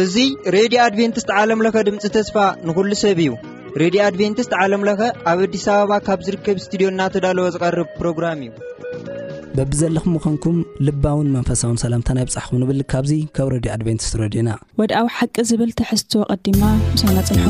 እዙይ ሬድዮ ኣድቨንትስት ዓለምለኸ ድምፂ ተስፋ ንኹሉ ሰብ እዩ ሬድዮ ኣድቨንትስት ዓለምለኸ ኣብ ኣዲስ ኣበባ ካብ ዝርከብ ስትድዮ እናተዳለወ ዝቐርብ ፕሮግራም እዩ በብዘለኹም ምዃንኩም ልባውን መንፈሳውን ሰላምታና ይብጻሕኹም ንብል ካብዙ ካብ ረድዮ ኣድቨንትስት ረድዩና ወድኣዊ ሓቂ ዝብል ትሕዝቶ ቀዲምና ምሳና ጽንሑ።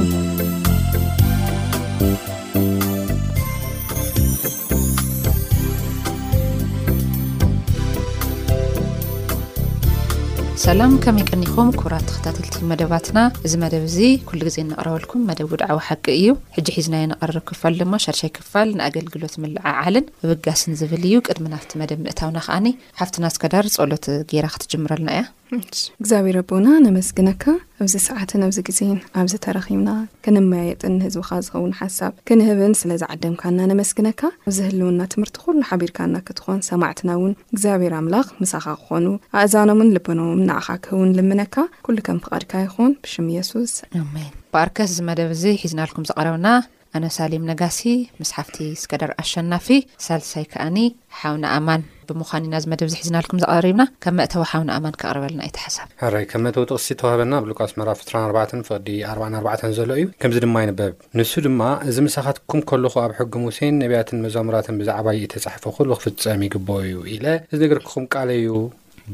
ሰላም ከመይ ቀኒኹም ኩራት ተኸታተልቲ መደባትና እዚ መደብ እዚ ኩሉ ግዜ እንቕረበልኩም መደብ ውድዓዊ ሓቂ እዩ ሕጂ ሒዝናዮ ንቐርብ ክፋል ድማ ሻድሻይ ክፋል ንኣገልግሎት ምልዓዓልን ምብጋስን ዝብል እዩ ቅድሚ ናብቲ መደብ ምእታውና ከዓኒ ሓፍትና ስከዳር ጸሎት ገይራ ክትጅምረልና እያ እግዚኣብሔር ኣቦና ነመስግነካ ኣብዚ ሰዓትን ኣብዚ ግዜን ኣብዚ ተራኺብና ክንመያየጥን ንህዝብኻ ዝኸውን ሓሳብ ክንህብን ስለ ዝዓደምካና ነመስግነካ ኣብዚ ህልውና ትምህርቲ ኩሉ ሓቢርካና ክትኾን ሰማዕትና እውን እግዚኣብሔር ኣምላኽ ምሳኻ ክኾኑ ኣእዛኖምን ልቦኖምን ንዓኻ ክህውን ልምነካ ኩሉ ከም ፍቓድካ ይኹን ብሽም ኢየሱስ ኣሜን። ብኣርከስ እዚ መደብ እዚ ሒዝናልኩም ዝቐረብና ኣነ ሳሌም ነጋሲ ምስ ሓፍቲ እስከዳር ኣሸናፊ ሳልሳይ ከኣኒ ሓው ንኣማን ብምዃን ኢና እዚ መደብ እዚ ሒዝናልኩም ዝቐሪብና። ከም መእተዊ ሓው ንኣማን ከቕርበልና እቲ ሓሳብ። ሕራይ ከም መእተዊ ጥቕሲ እተዋህበና ኣብ ሉቃስ ምዕራፍ ዕስራን ኣርባዕተን ፍቕዲ ኣርባን ኣርባዕተን ዘሎ እዩ። ከምዚ ድማ ይንበብ ንሱ ድማ እዚ ምሳኻትኩም ከሎኹ ኣብ ሕጊ ሙሴን ነብያትን መዛሙራትን ብዛዕባይ እተጻሕፈ ዅሉ ኽፍጸም ይግብኦ እዩ ኢለ ዝነገርክኹም ቃለይ እዩ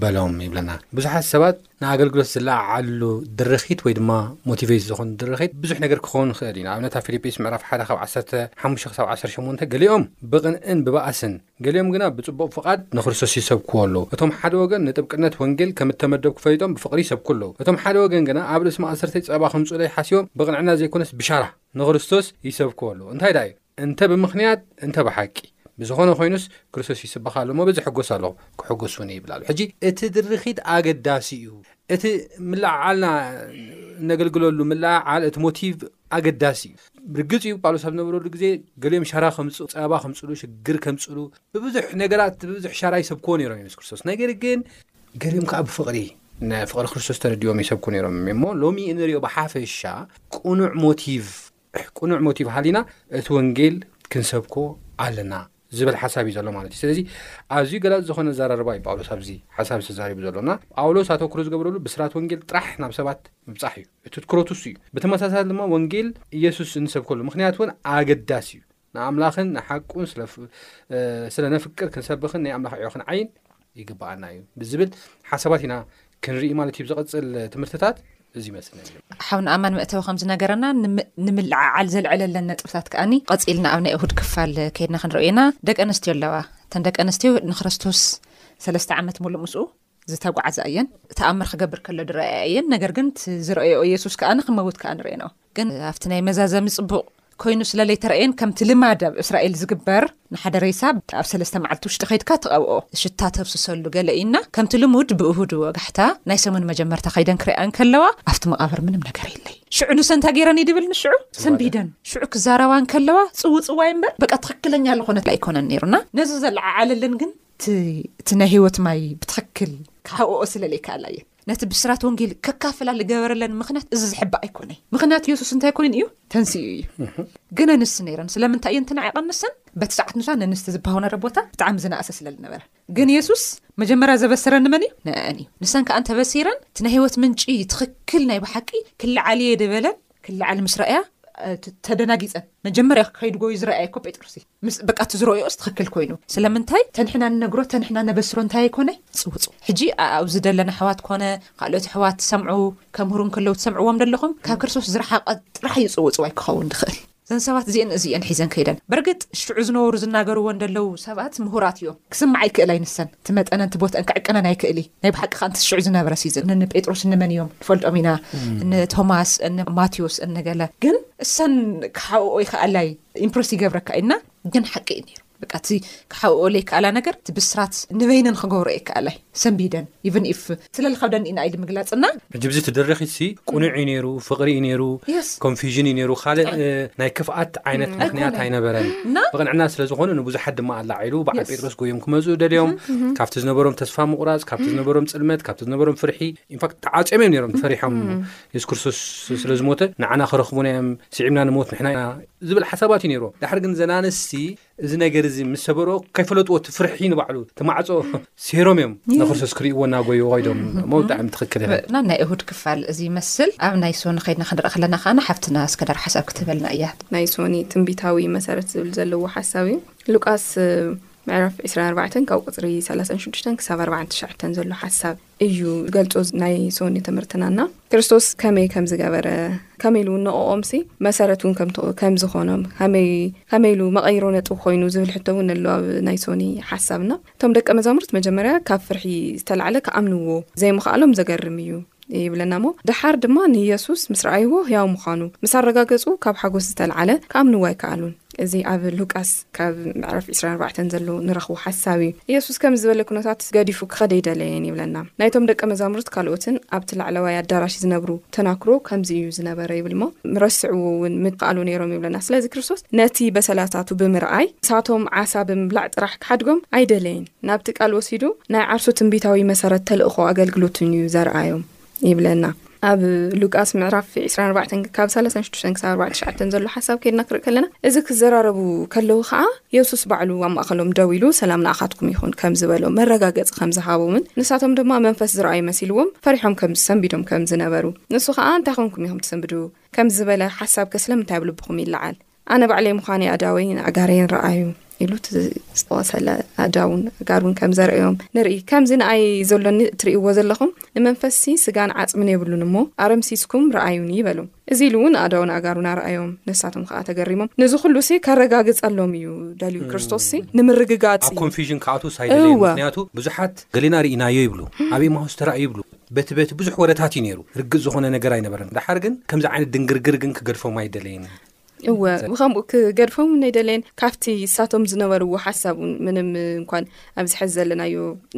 በሎም ይብለና። ብዙሓት ሰባት ንኣገልግሎት ዝለዓዓልሉ ድርኺት ወይ ድማ ሞቲቨይት ዝኾኑ ድርኺት ብዙሕ ነገር ክኸውን ይኽእል እዩ። ንኣብነት ኣብ ፊልጲስ ምዕራፍ ሓደ ካብ ዓሰርተ ሓሙሽተ ክሳብ ዓሰርተ ሸሞንተ ገሊኦም ብቕንእን ብባእስን ገሊኦም ግና ብጽቡቕ ፍቓድ ንክርስቶስ ይሰብክዎ ኣለዉ። እቶም ሓደ ወገን ንጥብቅነት ወንጌል ከም እተመደብኩ ፈሊጦም ብፍቕሪ ይሰብኩ ኣለዉ። እቶም ሓደ ወገን ግና ኣብ ርእሲ ማእሰርተይ ጸባ ከምጽኡለይ ሓሲቦም ብቕንዕና ዘይኮነስ ብሻራ ንክርስቶስ ይሰብክዎ ኣለዉ። እንታይ ደኣ እዩ? እንተ ብምኽንያት እንተ ብሓቂ። ብዝኾነ ኮይኑስ ክርስቶስ ይስበኽ ኣሎ እሞ በዚ እሕጎስ ኣለኹ፣ ክሕጎስውን እየ ይብል ኣሎ። ሕጂ እቲ ድርኺት ኣገዳሲ እዩ፣ እቲ ምልዕዓልና እነገልግለሉ ምልዕዓል እቲ ሞቲቭ ኣገዳሲ እዩ። ርግጽ እዩ ጳውሎስ ኣብ ዝነበረሉ ግዜ ገሊኦም ሻራ ከምጽኡ፣ ጸበባ ከምጽሉ፣ ሽግር ከምጽሉ፣ ብብዙሕ ነገራት ብብዙሕ ሻራ ይሰብክዎ ነይሮም እዮም ክርስቶስ ነገር ግን ገሊኦም ከዓ ብፍቕሪ ንፍቕሪ ክርስቶስ ተረዲኦም ይሰብኩ ነይሮም እዮም እሞ ሎሚ እንሪኦ ብሓፈሻ ቅኑዕ ሞቲቭ ቅኑዕ ሞቲቭ ሃሊና እቲ ወንጌል ክንሰብኮ ኣለና ዝብል ሓሳብ እዩ ዘሎ ማለት እዩ ስለዚ ኣዝዩ ገላፅ ዝኾነ ዘራርባ እዩ ጳውሎስ ኣብዚ ሓሳብ ዝተዛሪቡ ዘሎና ጳውሎስ ኣተክሮ ዝገብረሉ ብስራት ወንጌል ጥራሕ ናብ ሰባት ምብፃሕ እዩ እቲ ትኩረቱ እሱ እዩ ብተመሳሳሊ ድማ ወንጌል ኢየሱስ እንሰብከሉ ምክንያት እውን ኣገዳሲ እዩ ንኣምላኽን ንሓቁን ስለ ነፍቅር ክንሰብኽን ናይ ኣምላኽ ዕዮ ክንዓይን ይግብኣና እዩ ብዝብል ሓሳባት ኢና ክንርኢ ማለት እዩ ብዝቐፅል ትምህርትታት እዚ ይመስለኒ ሓው ንኣማን መእተዊ ከም ዝነገረና ንምልዓዓል ዘልዕለለን ነጥብታት ከኣኒ ቐፂልና ኣብ ናይ እሁድ ክፋል ከይድና ክንሪኦ ኢና ደቂ ኣንስትዮ ኣለዋ እተን ደቂ ኣንስትዮ ንክርስቶስ ሰለስተ ዓመት ሙሉእ ምስኡ ዝተጓዕዛ እየን ተኣምር ክገብር ከሎ ድረኣያ እየን ነገር ግን ዝረኣዮ የሱስ ከኣ ንክመውት ከኣ ንርኤናው ግን ኣብቲ ናይ መዛዘሚ ጽቡቕ ኮይኑ ስለ ለይተረእየን ከምቲ ልማድ ኣብ እስራኤል ዝግበር ንሓደ ሬሳ ኣብ ሰለስተ መዓልቲ ውሽጢ ከይድካ ትቐብኦ ሽታ ተብስሰሉ ገለ እዩና ከምቲ ልሙድ ብእሁድ ወጋሕታ ናይ ሰሙን መጀመርታ ከይደን ክሪኣ እንከለዋ ኣብቲ መቓብር ምንም ነገር የለይ ሽዑ ንሰ እንታይ ገይረን እዩ ድብል ንሽዑ ሰንቢደን ሽዑ ክዛረባ እንከለዋ ጽውጽዋይ እምበር በቃ ትኽክለኛ ዝኾነት ኣይኮነን ነይሩና ነዚ ዘለዓዓለልን ግን እቲ ናይ ህይወት ማይ ብትኽክል ክሓቕኦ ስለ ለይከኣላ እየን ነቲ ብስራት ወንጌል ከካፍላ ዝገበረለን ምክንያት እዚ ዝሕባእ ኣይኮነ ምክንያት የሱስ እንታይ ኮይኑ እዩ ተንስኡ እዩ ግን ኣንስቲ ነይረን ስለምንታይ እየን ትናዕቐንሰን በቲ ሰዓት ንሳ ነንስቲ ዝበሃው ነረ ቦታ ብጣዕሚ ዝነእሰ ስለ ዝነበረ ግን የሱስ መጀመርያ ዘበሰረ ንመን እዩ ንአን እዩ ንሰን ከኣ እንተበሲረን እቲ ናይ ህይወት ምንጪ ትኽክል ናይ ብሓቂ ክልዓልየ ደበለን ክለዓል ምስ ረኣያ ተደናጊፀን መጀመርያ ከይዱ ጎዩ ዝረኣየ ኮ ጴጥሮስ እዩ ምስ በቃ እቲ ዝረኦስ ትኽክል ኮይኑ ስለምንታይ ተንሕና ንነግሮ ተንሕና ነበስሮ እንታይ ኣይኮነ ፅውፁ ሕጂ ኣብዚ ደለና ኣሕዋት ኮነ ካልኦት ኣሕዋት ትሰምዑ ከምህሩ ከለው ትሰምዕዎም ደለኹም ካብ ክርስቶስ ዝረሓቐ ጥራሕ እዩ ፅውፅዋይ ክኸውን ዝኽእል እዘን ሰባት እዚአን እዚ እየን ሒዘን ከይደን በርግጥ ሽዑ ዝነበሩ ዝናገርዎ እንደለው ሰባት ምሁራት እዮም ክስማዕ ኣይክእል ኣይንሰን እቲ መጠነን እቲ ቦትአን ክዕቀነን ኣይክእል እዩ ናይ ብሓቂ ከ ንትሽዑ ዝነበረ ሲዝን እነ ጴጥሮስ እነመን እዮም ንፈልጦም ኢና እነ ቶማስ እነ ማቴዎስ እነገለ ግን እሰን ክሓኦ ይክኣላይ ኢምፕረስ ይገብረካ ኢልና ግን ሓቂ እዩ ነይሩ ብቃ እቲ ክሓኦ ለይከኣላ ነገር እቲ ብስራት ንበይነን ክገብሮ እየከኣላይ ሰንቢደን ኢቨን ፍ ስለልካብደን ኢና ኢሊ ምግላፅና ሕጂ ብዚ ትድርኺትሲ ቁኑዕ እዩ ነይሩ ፍቕሪ እዩ ነይሩ Yes. ኮንፊዥን እዩ ነይሩ ካልእ እ፣ ናይ ክፍኣት ዓይነት ምክንያት ኣይነበረን እና ብቕንዕና ስለ ዝኾነ ንብዙሓት ድማ ኣላዒሉ በዓል Yes. ጴጥሮስ ጎዮም ክመፁ ደልዮም ካብቲ ዝነበሮም ተስፋ ምቑራፅ ካብቲ ዝነበሮም ፅልመት ካብቲ ዝነበሮም ፍርሒ ኢንፋክት ተዓፅዮም እዮም ነይሮም ፈሪሖም የሱስ ክርስቶስ ስለ ዝሞተ ንዓና ክረኽቡና እዮም ስዒብና ንሞት ንሕና ኢና ዝብል ሓሳባት እዩ ነይሮም ዳሕር ግን ዘን ኣንስቲ እዚ ነገር እዚ ምስ ሰበሮ ከይፈለጥዎ እቲ ፍርሒ ንባዕሉ እቲ ማዕፆ ሴሮም እዮም ንክርስቶስ ክርእይዎ እናጎይዎ ከይዶም እሞ ብጣዕሚ ትኽክል ኢኻ እና ናይ እሁድ ክፋል እዚ ይመስል ኣብ ናይ ሶኒ ከይድና ክንርኢ ከለና ከዓና ሓፍትና እስከዳር ሓሳብ ክትህበልና እያ። ናይ ሶኒ ትንቢታዊ መሰረት ዝብል ዘለዎ ሓሳብ እዩ ሉቃስ ምዕራፍ ዕስራን ኣርባዕተን ካብ ቁጽሪ ሰላሳን ሽዱሽተን ክሳብ ኣርባዓን ትሽዓተን ዘሎ ሓሳብ። እዩ ገልጾ ናይ ሶኒ ትምህርትና እና ክርስቶስ ከመይ ከም ዝገበረ ከመይ ኢሉ ንኦኦምሲ መሰረት እውን ከም ዝኾኖም ከመይ ኢሉ መቐይሮ ነጥብ ኮይኑ ዝብል ሕቶ እውን ኣሎ ኣብ ናይ ሶኒ ሓሳብና እቶም ደቂ መዛሙርት መጀመርያ ካብ ፍርሒ ዝተላዕለ ክኣምንዎ ዘይምኽኣሎም ዘገርም እዩ ይብለና እሞ ደሓር ድማ ንየሱስ ምስ ረኣይዎ ህያው ምዃኑ ምስ ኣረጋገጹ ካብ ሓጎስ ዝተላዓለ ክኣምንዎ ኣይከኣሉን እዚ ኣብ ሉቃስ ካብ ምዕራፍ ዕስራን ኣርባዕተን ዘሎ ንረኽቦ ሓሳብ እዩ። ኢየሱስ ከምዚ ዝበለ ኩነታት ገዲፉ ክኸድ ኣይደለየን ይብለና። ናይቶም ደቀ መዛሙርት ካልኦትን ኣብቲ ላዕለዋይ ኣዳራሽ ዝነብሩ ተናክሮ ከምዚ እዩ ዝነበረ ይብል እሞ ምረስዕዎ እውን ምክኣሉ ነይሮም ይብለና። ስለዚ ክርስቶስ ነቲ በሰላታቱ ብምርኣይ ንሳቶም ዓሳ ብምብላዕ ጥራሕ ክሓድጎም ኣይደለየን። ናብቲ ቃል ወሲዱ ናይ ዓርሱ ትንቢታዊ መሰረት ተልእኾ ኣገልግሎትን እዩ ዘርኣዮም። ይብለና ኣብ ሉቃስ ምዕራፍ 24 ካብ 36 ሳ 49 ዘሎ ሓሳብ ከድና ክርኢ ከለና እዚ ክዘራረቡ ከለዉ ከዓ የሱስ ባዕሉ ኣብ ማእኸሎም ደው ኢሉ ሰላም ንኣኻትኩም ይኹን ከም ዝበሎ መረጋገፂ ከም ዝሃቦምን ንሳቶም ድማ መንፈስ ዝረኣዩ መሲልዎም ፈሪሖም ከም ዝሰንቢዶም ከም ዝነበሩ ንሱ ከዓ እንታይ ኮንኩም ኢኹም ትሰንብዱ ከም ዝበለ ሓሳብ ከስለምንታይ ኣብ ልብኹም ይለዓል ኣነ ባዕለይ ምዃነይ ኣእዳወይን ኣእጋረይን ረኣዩ ኢሉ እቲ ዝተቖሰለ ኣእዳውን ኣእጋሩን ከም ዘርእዮም ንርኢ ከምዚ ንኣይ ዘሎኒ እትርእይዎ ዘለኹም ንመንፈስሲ ስጋን ዓጽምን የብሉን እሞ ኣረምሲስኩም ረኣዩኒ ይበሉ እዚ ኢሉ እውን ኣእዳውን ኣእጋሩን ኣረኣዮም ንሳቶም ከዓ ተገሪሞም ነዚ ኩሉሲ ከረጋግጸሎም እዩ ደልዩ ክርስቶስሲ ንምርግጋጽ ኮንፊዥን ክኣትውስ ኣይደለየን ምክንያቱ ብዙሓት ገሌና ርኢናዮ ይብሉ ኣብ ኤማሁስ ተራእዩ ይብሉ በቲ በቲ ብዙሕ ወረታት እዩ ነይሩ ርግፅ ዝኾነ ነገር ኣይነበረን ዳሓር ግን ከምዚ ዓይነት ድንግርግር ግን ክገድፎም ኣይደለየን እወ ብከምኡ ክገድፎም ውን ኣይደለየን ካብቲ ንሳቶም ዝነበርዎ ሓሳብ ውን ምንም እንኳን ኣብዚ ሕዚ ዘለናዮ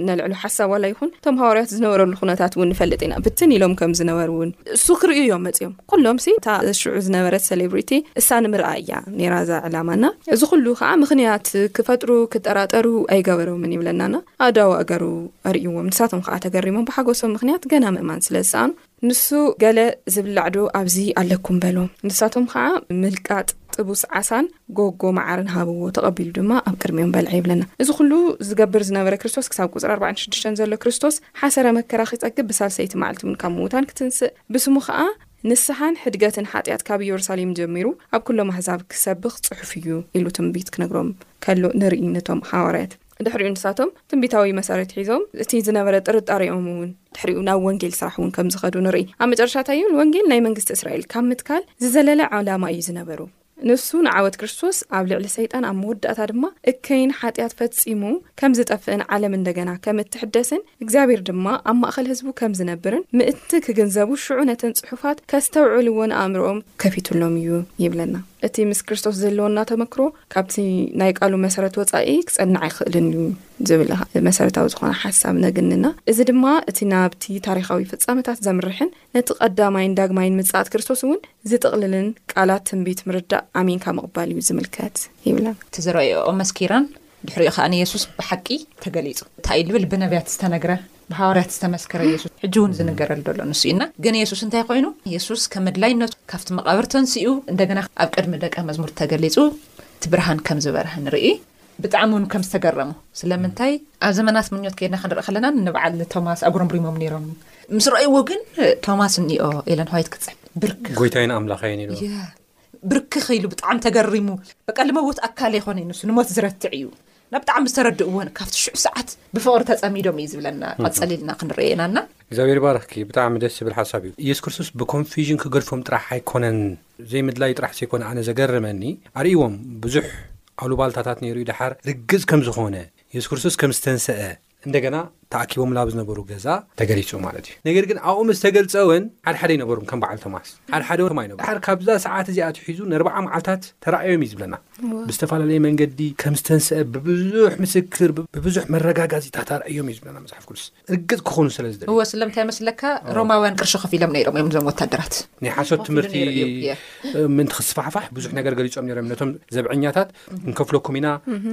ነልዕሉ ሓሳብ ዋላ ይኹን እቶም ሃዋርያት ዝነበረሉ ኩነታት እውን ንፈልጥ ኢና ብትን ኢሎም ከም ዝነበሩ እውን እሱ ክርእዩ እዮም መፅኦም ኩሎምሲ እታ ሽዑ ዝነበረት ሰሌብሪቲ እሳ ንምርኣይ እያ ኔራ እዛ ዕላማ እና እዚ ኩሉ ከኣ ምኽንያት ክፈጥሩ ክጠራጠሩ ኣይገበሮምን ይብለና እና ኣእዳዉ ኣእገሩ ኣርእይዎም ንሳቶም ከኣ ተገሪሞም ብሓጎሶም ምኽንያት ገና ምእማን ስለ ዝሰኣኑ ንሱ ገለ ዝብላዕ ዶ ኣብዚ ኣለኩም በሎም ንሳቶም ከኣ ምልቃጥ ጥቡስ ዓሳን ጎጎ መዓርን ሃብዎ፣ ተቐቢሉ ድማ ኣብ ቅድሚኦም በልዐ ይብለና። እዚ ኹሉ ዚገብር ዝነበረ ክርስቶስ ክሳብ ቁጽሪ ኣርባዕን ሽዱሽተን ዘሎ ክርስቶስ ሓሰረ መከራ ኺጸግብ ብሳልሰይቲ መዓልቲ ውን ካብ ምዉታን ክትንስእ ብስሙ ኸኣ ንስሓን ሕድገትን ሓጢኣት ካብ ኢየሩሳሌም ጀሚሩ ኣብ ኩሎም ኣሕዛብ ክሰብኽ ጽሑፍ እዩ ኢሉ ትንቢት ክነግሮም ከሎ ንርኢ ነቶም ሓዋርያት። ድሕሪኡ ንሳቶም ትንቢታዊ መሰረት ሒዞም እቲ ዝነበረ ጥርጣሬኦም እውን። ድሕሪኡ ናብ ወንጌል ስራሕ እውን ከም ዝኸዱ ንርኢ። ኣብ መጨረሻታ እዩ ወንጌል ናይ መንግስቲ እስራኤል ካብ ምትካል ዝዘለለ ዓላማ እዩ ዝነበሮም። ንሱ ንዓወት ክርስቶስ ኣብ ልዕሊ ሰይጣን ኣብ መወዳእታ ድማ እከይን ሓጢኣት ፈጺሙ ከም ዝጠፍእን ዓለም እንደገና ከም እትሕደስን እግዚኣብሔር ድማ ኣብ ማእከል ህዝቡ ከም ዝነብርን ምእንቲ ክግንዘቡ ሽዑ ነተን ጽሑፋት ከስተውዕልዎን ኣእምሮኦም ከፊቱሎም እዩ ይብለና። እቲ ምስ ክርስቶስ ዘለወና ተመክሮ ካብቲ ናይ ቃሉ መሰረት ወጻኢ ክጸንዕ ኣይክእልን እዩ ዝብል መሰረታዊ ዝኾነ ሓሳብ ነግንና። እዚ ድማ እቲ ናብቲ ታሪኻዊ ፍጻመታት ዘምርሕን ነቲ ቀዳማይን ዳግማይን ምጽኣት ክርስቶስ እውን ዚጥቕልልን ቃላት ትንቢት ምርዳእ ኣሚንካ ምቕባል እዩ ዚምልከት ይብለን። እቲ ዝረኣየኦ መስኪረን፣ ድሕሪኡ ኸኣ ንየሱስ ብሓቂ ተገሊጹ። እንታይ እዩ ዚብል? ብነብያት ዝተነግረ፣ ብሃዋርያት ዝተመስከረ የሱስ ሕጂ እውን ዚንገረሉ ዘሎ ንሱ እዩ። እና ግን የሱስ እንታይ ኰይኑ? የሱስ ከም ኣድላይነቱ ካብቲ መቓብር ተንሲኡ እንደገና ኣብ ቅድሚ ደቀ መዝሙር ተገሊጹ እቲ ብርሃን ከም ዝበርሀ ንርኢ። ብጣዕሚ ውን ከም ዝተገረሙ ስለምንታይ ኣብ ዘመናት ምኞት ከይድና ክንርኢ ከለና ንበዓል ቶማስ ኣጉረምሪሞም ነይሮም ምስ ረኣይዎ ግን ቶማስ እኒኦ ኤለን ዋይት ክፅሕፍ ብርክ ጎይታይን ኣምላኸይን ኢሉ ብርክኽ ኢሉ ብጣዕሚ ተገሪሙ በቃ ልመውት ኣካል ይኮነ ዩ ንሱ ንሞት ዝረትዕ እዩ ናብ ብጣዕሚ ዝተረድእዎን ካብቲ ሽዑ ሰዓት ብፍቕሪ ተፀሚዶም እዩ ዝብለና ቀፀሊልና ክንርኤና እና እግዚኣብሔር ባርኽኪ ብጣዕሚ ደስ ዝብል ሓሳብ እዩ ኢየሱስ ክርስቶስ ብኮንፊዥን ክገድፎም ጥራሕ ኣይኮነን ዘይምድላይ ጥራሕ ዘይኮነ ኣነ ዘገረመኒ ኣርእይዎም ብዙሕ ኣሉባልታታት ነይሩ እዩ ደሓር ርግጽ ከም ዝኾነ የሱስ ክርስቶስ ከም ዝተንሰኣ እንደገና ተኣኪቦምሉ ኣብ ዝነበሩ ገዛ ተገሊጹ ማለት እዩ ነገር ግን ኣብኡ ምስ ተገልጸ ውን ሓደ ሓደ ኣይነበሩን ከም በዓል ቶማስ ሓደ ሓደ ውን ኣይነበሩን ደሓር ካብዛ ሰዓት እዚኣ ኣትሒዙ ንኣርብዓ መዓልታት ተራእዮም እዩ ዝብለና ብዝተፈላለየ መንገዲ ከም ዝተንስአ ብብዙሕ ምስክር ብብዙሕ መረጋጋፂታት ኣርኣዮም እዩ ዝብለና መፅሓፍ ቅዱስ ርግፅ ክኾኑ ስለ ዝደ እወ ስለምንታይ መስለካ ሮማውያን ቅርሺ ከፍ ኢሎም ነይሮም እዮም እዞም ወታደራት ናይ ሓሶት ትምህርቲ ምንቲ ክስፋሕፋሕ ብዙሕ ነገር ገሊፆም ነይሮም ነቶም ዘብዐኛታት ንከፍለኩም ኢና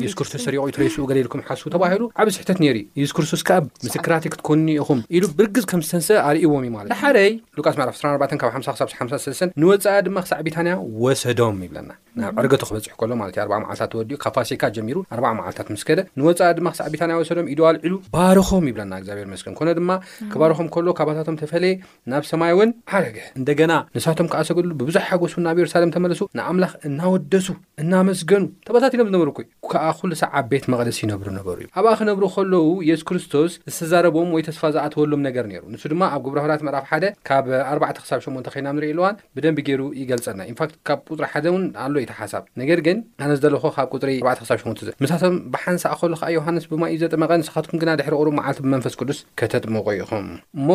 የሱስ ክርስቶስ ሰሪቑ ይትረይስኡ ገለ ኢልኩም ሓሱ ተባሂሉ ዓብ ስሕተት ነይሩ የሱስ ክርስቶስ ከዓ ምስክራቲ ክትኮኑ ኢኹም ኢሉ ብርግፅ ከም ዝተንሰ ኣርእዎም እዩ ማለት ሓደይ ሉቃስ መዕራፍ 24 ካብ 5 ክሳብ 53 ንወፃኢ ድማ ክሳዕ ቢታንያ ወሰዶም ይብለና ናብ ዕርገቱ ክበጽሕ ከሎ ማለት እዩ ኣርብዓ መዓልታት ተወዲኡ ካብ ፋሲካ ጀሚሩ ኣርብዓ መዓልታት ምስ ከደ ንወጻኢ ድማ ክሳዕ ቢታንያ ወሰዶም ኢዱ ኣልዒሉ ባረኾም ይብለና እግዚኣብሔር ይመስገን ኮነ ድማ ክባረኾም ከሎ ካባታቶም ተፈለየ ናብ ሰማይ እውን ዓረገ እንደገና ንሳቶም ከኣ ሰገድሉ ብብዙሕ ሓጎስ እውን ናብ የሩሳሌም ተመለሱ ንኣምላኽ እናወደሱ እናመስገኑ ተበታቲኖም ዝነበሩ እኮ እዩ ከኣ ኩሉ ሳዕ ኣብ ቤት መቕደስ ይነብሩ ነበሩ እዩ ኣብኣ ክነብሩ ከለዉ ኢየሱስ ክርስቶስ ዝተዛረቦም ወይ ተስፋ ዝኣተወሎም ነገር ነይሩ ንሱ ድማ ኣብ ግብረ ሃዋርያት ምዕራፍ ሓደ ካብ ኣርባዕተ ክሳብ ሸሞንተ ከይና ኣብ ንርእየሉ እዋን ብደንቢ ጌሩ ይገልጸልና ኢንፋክት ካብ ቁጽሪ ሓደ ውን ኣሎ ኢቲ ሓሳብ ነገር ግን ኣነ ዝደለኩ ካብ ቁጽሪ ኣርባዕተ ክሳብ ሸሞንተ ዘሎ ምሳቶም ብሓንሳእ ከሎ ከኣ ዮሃንስ ብማይ እዩ ዘጥመቀ ንስካትኩም ግና ድሕሪ ቁሩብ መዓልቲ ብመንፈስ ቅዱስ ከተጥምቁ ኢኩም እሞ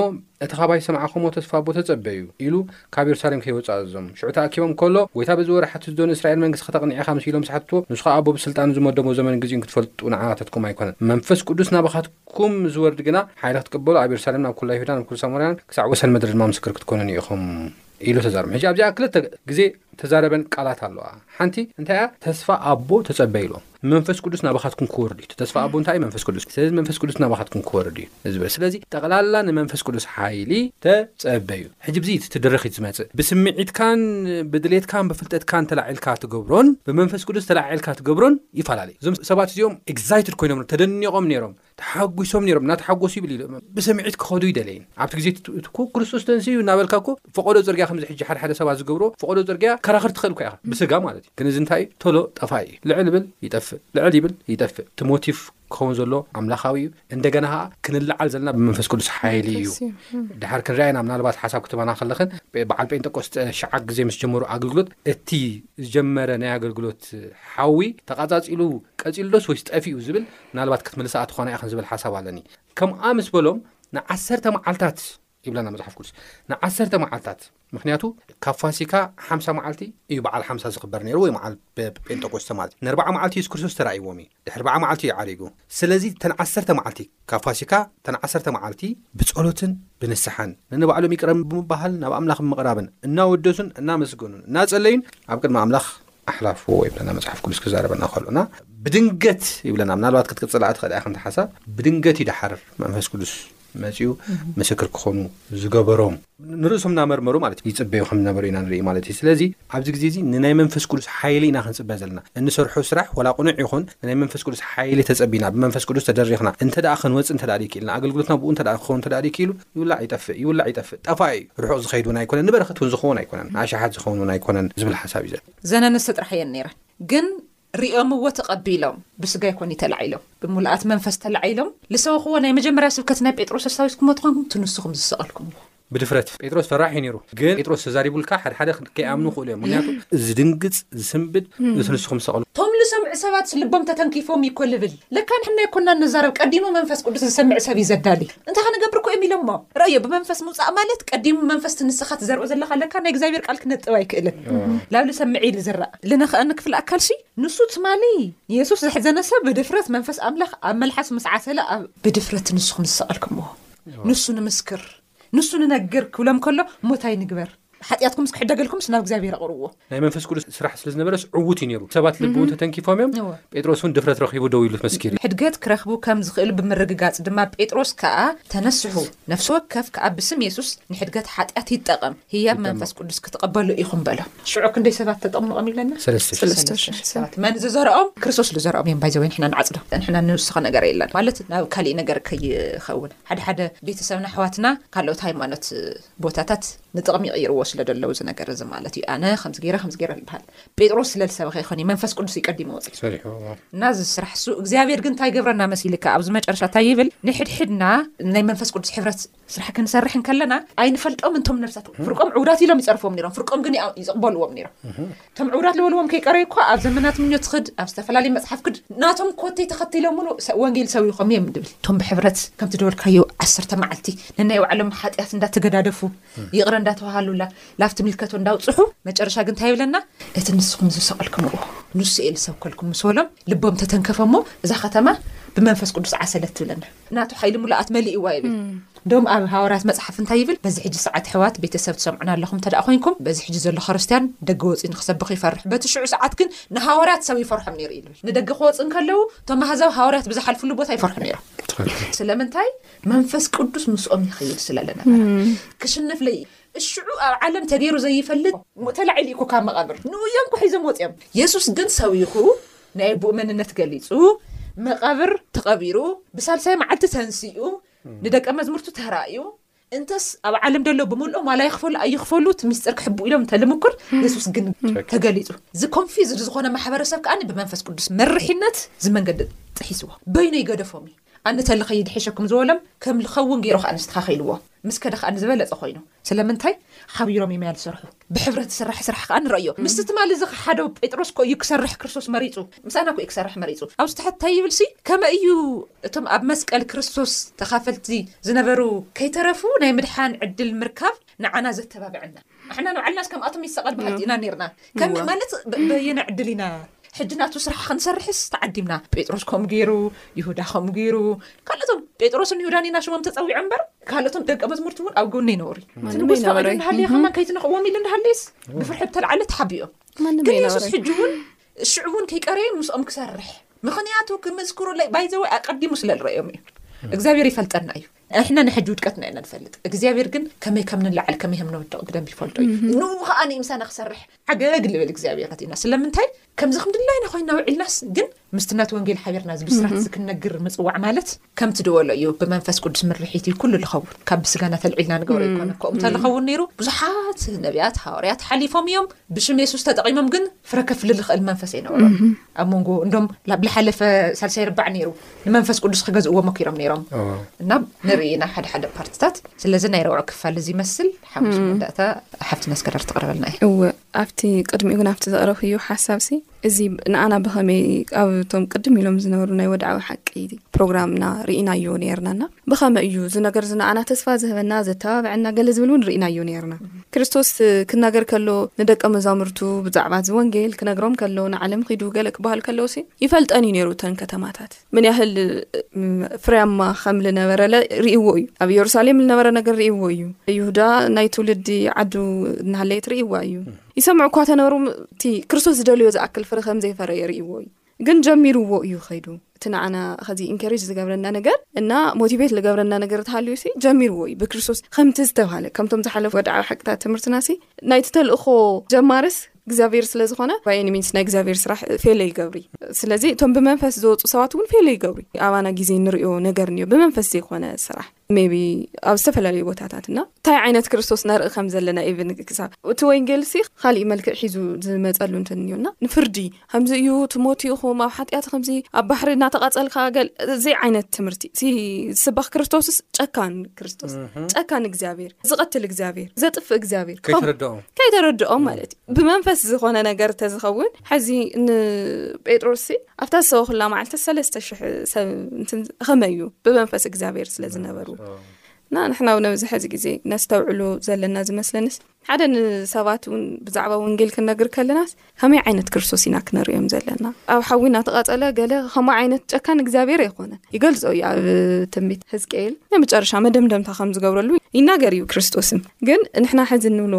እቲ ካባይ ዝሰማዕኩሞ ተስፋ ኣቦ ተጸበዩ ኢሉ ካብ የሩሳሌም ከይወጽእ ኣዘዞም ሽዑ ተኣኪቦም ከሎ ጎይታ በዚ ወርሒ ሓቲ ዝዶ ንእስራኤል መንግስቲ ከተቅንዕ ኢካ ምስ ኢሎም ምስ ሓተትዎ ንሱ ከኣ ኣቦ ብስልጣኑ ዝመደቦ ዘመንን ግዚኡን ክትፈልጡ ንዓካትኩም ኣይኮነን መንፈስ ቅዱስ ናባካትኩም ኩም ዝወርድ ግና ሓይሊ ክትቅበሉ ኣብ የሩሳሌምን ኣብ ኵላ ይሁዳን ኣብ ኵሉ ሳሞራን ክሳዕ ወሰን ምድሪ ድማ ምስክር ክትኰኑኒ ኢኹም ኢሉ ተዛረቦም። ሕጂ ኣብዚኣ ክልተ ግዜ እተዛረበን ቃላት ኣለዋ። ሓንቲ እንታይ እያ? ተስፋ ኣቦ ተጸበዩ ኢሉ። መንፈስ ቅዱስ ናባኻትኩም ክወርድ እዩ። እቲ ተስፋ ኣቦ እንታይ እዩ? መንፈስ ቅዱስ እዩ። ስለዚ መንፈስ ቅዱስ ናባኻትኩም ክወርድ እዩ ዝበለ። ስለዚ ጠቕላላ ንመንፈስ ቅዱስ ሓይሊ ተጸበዩ። ሕጂ ብዚ እቲ ትድርኺት ዝመጽእ ብስምዒትካን ብድሌትካን ብፍልጠትካን ተላዒልካ ትገብሮን ብመንፈስ ቅዱስ ተላዒልካ ትገብሮን ይፈላለዩ እዞም ሰባት እዚኦም ኤግዛይትድ ኮይኖም ተደኒቖም ነይሮም ተሓጒሶም ነይሮም እናተሓጎሱ ይብል ኢሉ ብስምዒት ክኸዱ ይደለይን ኣብቲ ግዜ እኮ ክርስቶስ ተንስ እዩ እናበልካ እኮ ፈቐዶ ፅርግያ ከምዚ ሕጂ ሓደ ሓደ ሰባት ዝገብሮ ፈቐዶ ፅርግያ ከራኽር ትኽእል እኳ ኢኻ ብስጋ ማለት እዩ ግን እዚ እንታይ እዩ ቶሎ ጠፋኢ እዩ ልዕል ብል ይጠፍእ ልዕል ይብል ይጠፍእ እቲ ሞቲቭ ክኸውን ዘሎ ኣምላኻዊ እዩ እንደገና ኸዓ ክንለዓል ዘለና ብመንፈስ ቅዱስ ሓይሊ እዩ ድሓር ክንርያ ኢና ምናልባት ሓሳብ ክትባና ከለኽን በዓል ጴንጠቆስጠ ሸዓት ግዜ ምስ ጀመሩ ኣገልግሎት እቲ ዝጀመረ ናይ ኣገልግሎት ሓዊ ተቓጻጺሉ ቀጺሉ ዶስ ወይስ ጠፊ እዩ ዝብል ምናልባት ክትምልሳኣ ትኾና ኢኽን ዝብል ሓሳብ ኣለኒ ከምኣ ምስ በሎም ንዓሰርተ መዓልታት ይብለና መጽሓፍ ቅዱስ ንዓሰርተ መዓልትታት ምክንያቱ ካብ ፋሲካ ሓምሳ መዓልቲ እዩ በዓል ሓምሳ ዝኽበር ነይሩ ወይ መዓል ጴንጠቆስተ ማለት እዩ ንርባዓ መዓልቲ የሱስ ክርስቶስ ተራእይዎም እዩ ድሕሪ ርባዓ መዓልቲ እዩ ዓሪጉ ስለዚ ተን ዓሰርተ መዓልቲ ካብ ፋሲካ ተን ዓሰርተ መዓልቲ ብጸሎትን ብንስሓን ንንባዕሎም ይቅረም ብምባሃል ናብ ኣምላኽ ምቕራብን እናወደሱን እናመስገኑን እናጸለዩን ኣብ ቅድሚ ኣምላኽ ኣሕላፍዎ ይብለና መፅሓፍ ቅዱስ ክዛረበና ከሎና ብድንገት ይብለና ምናልባት ክትቅፅላ ትኽእል ኢያ ከምቲ ሓሳብ ብድንገት ይድሓርር መንፈስ ቅዱስ መፅኡ ምስክር ክኾኑ ዝገበሮም ንርእሶም እናመርመሩ ማለት እዩ ይፅበዩ ከም ዝነበሩ ኢና ንርኢ ማለት እዩ ስለዚ ኣብዚ ግዜ እዚ ንናይ መንፈስ ቅዱስ ሓይሊ ኢና ክንፅበ ዘለና እንሰርሖ ስራሕ ወላ ቁኑዕ ይኹን ንናይ መንፈስ ቅዱስ ሓይሊ ተፀቢና ብመንፈስ ቅዱስ ተደሪኽና እንተ ደኣ ክንወፅእ እንተ ደኣ ክኢልና ኣገልግሎትና ብኡ እንተ ደኣ ክኸውን እንተ ደኣ ክኢሉ ይውላዕ ይጠፍእ ይውላዕ ይጠፍእ ጠፋኢ እዩ ርሑቕ ዝኸይድ እውን ኣይኮነን ንበረኸት እውን ዝኸውን ኣይኮነን ንኣሽሓት ዝኸውን እውን ኣይኮነን ዝብል ሓሳብ እዩ ዘ ዘነንስቲ ጥራሕ እየን ነይረን ግን ርእዮምዎ ተቐቢሎም ብስጋ ኣይኮኑይ ተላዒሎም ብምሉኣት መንፈስ ተላዒሎም ልሰበኽዎ ናይ መጀመርያ ስብከት ናይ ጴጥሮስ ኣስታዊስክሞ ተኾንኩም እቲ ንስኹም ዝሰቐልኩምዎ። ብድፍረት ጴጥሮስ ፈራሕ እዩ ነይሩ ግን ጴጥሮስ ተዛሪቡልካ ሓደ ሓደ ከይኣምኑ ይኽእሉ እዮም ምኽንያቱ ዝድንግጽ ዝስንብድ እቲ ንስኹም ዝሰቐልኩምዎ። እቶም ልሰምዑ ሰባትስ ልቦም ተተንኪፎም እዩ እኮ ልብል። ለካ ንሕና ኣይኮናን ንዛረብ ቀዲሙ መንፈስ ቅዱስ ዝሰምዕ ሰብ እዩ ዘዳሊ እንታይ ከነገብር እኮ እዮም ኢሎሞ ረእዮ ብመንፈስ ምውፃእ ማለት ቀዲሙ መንፈስቲ ንስኻ ትዘርኦ ዘለካ ለካ ናይ እግዚኣብሔር ቃል ክነጥብ ኣይክእልን ላብ ልሰምዒ ልዝራእ ልነኸ ንክፍል ኣካልሲ ንሱ ትማሊ ንየሱስ ዘሕዘነ ሰብ ብድፍረት መንፈስ ኣምላኽ ኣብ መልሓሱ ምስ ዓሰለ ኣብ ብድፍረት ንስኹም ዝሰቐልክምዎ ንሱ ንምስክር ንሱ ንነግር ክብሎም ከሎ ሞታይ ንግበር ሓጢኣትኩምስ ክሕደገልኩምስ ናብ እግዚኣብሔር ኣቕርዎ። ናይ መንፈስ ቅዱስ ስራሕ ስለ ዝነበረስ ዕዉት እዩ ነይሩ ሰባት ልቢ እውን ተተንኪፎም እዮም ጴጥሮስ እውን ድፍረት ረኺቡ ደው ኢሉ መስኪር ሕድገት ክረኽቡ ከም ዝኽእሉ ብምርግጋጽ ድማ ጴጥሮስ ከኣ ተነስሑ ነፍሲ ወከፍ ከኣ ብስም የሱስ ንሕድገት ሓጢኣት ይጠቐም ህያብ መንፈስ ቅዱስ ክትቐበሉ ኢኹም በሎም ሽዑ ክንደይ ሰባት ተጠቕምቖም ኢለና ሰባት መን ዝዘረኦም ክርስቶስ ዝዘረኦም እዮም ባይዘወይ ንሕና ንዓጽዶ ንሕና ንውስኸ ነገር የለን ማለት ናብ ካሊእ ነገር ከይኸውን ሓደ ሓደ ቤተሰብና ኣሕዋትና ካልኦት ሃይማኖት ቦታታት ንጥቕሚ ይቕይርዎ ስለ ደለዉ እዚ ነገር እዚ ማለት እዩ ኣነ ከምዚ ገይረ ከምዚ ገይረ ዝበሃል ጴጥሮስ ስለ ዝሰበኸ ይኾን እዩ መንፈስ ቅዱስ እዩ ቀዲሙ ወፂ ሰሪሕዎ እና እዚ ስራሕ እሱ እግዚኣብሔር ግን እንታይ ገብረና መሲልካ ኣብዚ መጨረሻ እንታይ ይብል ንሕድሕድና ናይ መንፈስ ቅዱስ ሕብረት ስራሕ ክንሰርሕ እንከለና ኣይንፈልጦም እንቶም ነፍሳት ፍርቆም ዕውዳት ኢሎም ይፀርፍዎም ነሮም ፍርቆም ግን ይቕበልዎም ነሮም እቶም ዕውራት ልበልዎም ከይቀረዩ እኳ ኣብ ዘመናት ምኞት ኽድ ኣብ ዝተፈላለየ መጽሓፍ ክድ ናቶም ኮቴ ተኸቲሎም ምሉእ ወንጌል ሰቢኾም እዮም ድብል። እቶም ብሕብረት ከምቲ ድበልካዮ ዓሰርተ መዓልቲ ነናይ ባዕሎም ሓጢኣት እንዳ ተገዳደፉ ይቕረ እንዳ ተባሃሉ ላፍቲ ምልከቶ እንዳ ኣውጽሑ መጨረሻ ግን እንታይ ይብለና እቲ ንስኹም ዝሰቐልክምዎ ንሱ እየ ልሰብከልኩም ምስ በሎም ልቦም ተተንከፈ እሞ እዛ ኸተማ ብመንፈስ ቅዱስ ዓሰለት ትብለና። ናቱ ሓይሊ ሙሉኣት መሊእዋ ይብል ዶም ኣብ ሃዋርያት መጽሓፍ እንታይ ይብል በዚ ሕጂ ሰዓት ኣሕዋት ቤተሰብ ትሰምዑና ኣለኹም እንተ ኮይንኩም በዚ ሕጂ ዘሎ ኸርስትያን ደገ ወጺኡ ንክሰብኽ ይፈርሕ በቲ ሽዑ ሰዓት ግን ንሃዋርያት ሰብ ይፈርሖም ነይሩ እዩ ልብል ንደገ ክወጽ እንከለዉ እቶም ኣህዛብ ሃዋርያት ብዝሓልፍሉ ቦታ ይፈርሑ ነይሮም ስለምንታይ መንፈስ ቅዱስ ምስኦም ይኸይድ ስለ ለነበረ ክሽነፍ ለይ እሽዑ ኣብ ዓለም ተገይሩ ዘይፈልጥ ተላዒሉ ይኩ ካብ መቓብር ንኡዮም ኩሒዞም ወፂኦም የሱስ ግን ሰዊኹ ናይ ኣቡኡ መንነት ገሊጹ መቓብር ተቐቢሩ ብሳልሳይ መዓልቲ ተንሲኡ ንደቀ መዝሙርቱ ተራእዩ እንተስ ኣብ ዓለም ደሎ ብምልኦም ዋላ ይኽፈሉ ኣይኽፈሉ እቲ ሚስጢር ክሕብኡ ኢሎም እንተልምኩር የሱስ ግን ተገሊጹ እዚ ኮንፊዝድ ዝኾነ ማሕበረሰብ ከዓኒ ብመንፈስ ቅዱስ መርሒነት እዚ መንገዲ ጥሒስዎ በይኑ ይገደፎም እዩ ኣንተ ተለ ከይዲ ሒሸኩም ዝበሎም ከም ልኸውን ገይሩ ከኣ ኣስተኻኺልዎ ምስ ከደ ከኣ ዝበለጸ ኮይኑ ስለምንታይ ሓቢሮም ኢዮም ያልሰርሑ ብሕብረት ዝስራሕ ስራሕ ከኣ ንረእዮ ምስቲ ትማሊ እዚ ከሓዶ ጴጥሮስ ኮእዩ ክሰርሕ ክርስቶስ መሪጹ ምሳና ኮእዩ ክሰርሕ መሪጹ ኣብዚ ታሕቲ ታይ ይብል ሲ ከመ እዩ እቶም ኣብ መስቀል ክርስቶስ ተኻፈልቲ ዝነበሩ ከይተረፉ ናይ ምድሓን ዕድል ምርካብ ንዓና ዘተባብዐና ኣሕና ንባዕልናስ ከምኣቶም ይሰቐል በሃልቲ ኢና ነርና ከም ማለት በየነ ዕድል ኢና ሕጂ ናቱ ስራሕ ክንሰርሕስ ተዓዲምና ጴጥሮስ ከምኡ ገይሩ ይሁዳ ከምኡ ገይሩ ካልኦቶም ጴጥሮስን ይሁዳን ኢና ሽሞም ተፀዊዖ እምበር ካልኦቶም ደቂ መዝሙርቲ እውን ኣብ ጎኒ ይነበሩ ንጉስ ካብ ኢሉ እንዳሃለየ ከማ ከይትንክዎም ኢሉ እንዳሃለየስ ብፍርሒ ብተላዓለ ተሓቢኦም ግን የሱስ ሕጂ እውን ሽዑ እውን ከይቀረየ ምስኦም ክሰርሕ ምክንያቱ ክምዝክሩለይ ባይዘወይ ኣቀዲሙ ስለ ዝረዮም እዩ እግዚኣብሔር ይፈልጠና እዩ ንሕና ናይ ሕጂ ውድቀትና ኢና ንፈልጥ፣ እግዚኣብሄር ግን ከመይ ከም ንለዓል ከመይ ከም ንወድቕ ብደንቢ ይፈልጦ እዩ። ንእኡ ከኣ ምሳና ክሰርሕ ዓገግ ንብል እግዚኣብሄራት ኢና። ስለምንታይ? ከምዚ ከም ድላይና ኮይና ውዒልናስ ግን ምስቲ ነቲ ወንጌል ሓቢርና እዚ ብስራት እዚ ክንነግር ምጽዋዕ ማለት ከምቲ ድበሎ እዩ ብመንፈስ ቅዱስ ምርሒት እዩ ኩሉ ልኸውን ካብ ብስጋና ተልዒልና ንገብሮ ኣይኮነን ከምኡ እንተ ልኸውን ነይሩ ብዙሓት ነብያት ሃዋርያት ሓሊፎም እዮም ብሽም የሱስ ተጠቒሞም ግን ፍረ ከፍሊ ልኽእል መንፈስ ኣይነበሮም ኣብ መንጎ እንዶም ላብ ልሓለፈ ሳልሳይ ርባዕ ነይሩ ንመንፈስ ቅዱስ ክገዝእዎ መኪሮም ነይሮም እና ንርኢ ኢና ሓደ ሓደ ፓርትታት ስለዚ ናይ ረብዑ ክፋል እዚ ይመስል ሓሙስ መወዳእታ ሓፍትና ስከዳር ትቕረበልና እዩ እወ ኣብቲ ቅድሚኡ ግን ኣብቲ ዘቕረብክዮ ሓሳብ ሲ እዚ ንኣና ብኸመይ ኣብቶም ቅድም ኢሎም ዝነበሩ ናይ ወድዓዊ ሓቂ ፕሮግራምና ርኢናዮ ነርናና ብኸመይ እዩ እዚ ነገር እዚ ንኣና ተስፋ ዝህበና፣ ዘተባብዐና፣ ገለ ዝብል እውን ርኢናዮ ኔርና። ክርስቶስ ክናገር ከሎ ንደቀ መዛሙርቱ ብዛዕባ እዚ ወንጌል ክነግሮም ከሎ ንዓለም ኺዱ ገለ ክበሃል ከሎሲ ይፈልጠን እዩ ኔሩ እተን ከተማታት ምን ያህል ፍርያማ ከም ልነበረለ ርእይዎ እዩ። ኣብ የሩሳሌም ልነበረ ነገር ርእይዎ እዩ። ይሁዳ ናይ ትውልዲ ዓዱ እናሃለየት ርእይዋ እዩ። ይሰምዑ እኳ ተነበሩ እቲ ክርስቶስ ዝደልዮ ዝኣክል ፍረ ከም ዘይፈረየ ርእይዎ እዩ። ግን ጀሚርዎ እዩ ኸይዱ እቲ ንዓና ከዚ ኢንከሬጅ ዝገብረና ነገር እና ሞቲቬት ዝገብረና ነገር ተሃልዩ ሲ ጀሚርዎ እዩ ብክርስቶስ ከምቲ ዝተባሃለ ከምቶም ዝሓለፉ ወድዓዊ ሓቅታት ትምህርትና ሲ ናይቲ ተልእኾ ጀማርስ እግዚኣብሔር ስለ ዝኾነ ባይኒ ሚንስ ናይ እግዚኣብሔር ስራሕ ፌለ ይገብሪ ስለዚ እቶም ብመንፈስ ዝወፁ ሰባት እውን ፌለ ይገብሪ ኣባና ግዜ ንሪኦ ነገር እዮ ብመንፈስ ዘይኮነ ስራሕ ሜይቢ ኣብ ዝተፈላለዩ ቦታታት እና እንታይ ዓይነት ክርስቶስ ነርኢ ከም ዘለና ኢብን ክሳብ እቲ ወንጌልሲ ካሊእ መልክዕ ሒዙ ዝመፀሉ እንትን እዩ እና ንፍርዲ ከምዚ እዩ ትሞት ኢኹም ኣብ ሓጢኣት ከምዚ ኣብ ባሕሪ እናተቓፀልካ ገል እዚ ዓይነት ትምህርቲ እ ዝስባኽ ክርስቶስስ ጨካን ክርስቶስ ጨካን እግዚኣብሔር ዝቐትል እግዚኣብሔር ዘጥፍእ እግዚኣብሔር ከይተረድኦም ማለት እዩ ብመንፈስ ዝኾነ ነገር ተዝኸውን ሐዚ ንጴጥሮስሲ ኣብታ ዝሰበኹላ መዓልቲ ሰለስተ ሽሕ ሰብ ከመይ እዩ ብመንፈስ እግዚኣብሔር ስለ ዝነበሩ እና ንሕና ው ነብዚ ሐዚ ግዜ ነስተውዕሉ ዘለና ዝመስለኒስ ሓደ ንሰባት እውን ብዛዕባ ወንጌል ክነግር ከለናስ ከመይ ዓይነት ክርስቶስ ኢና ክነርእዮም ዘለና ኣብ ሓዊ እናተቓፀለ ገለ ከምኡ ዓይነት ጨካን እግዚኣብሔር ኣይኮነን ይገልፆ እዩ ኣብ ትንቢት ህዝቅኤል ናይ መጨረሻ መደምደምታ ከም ዝገብረሉ ይናገር እዩ ክርስቶስን ግን ንሕና ሕዚ እንብሎ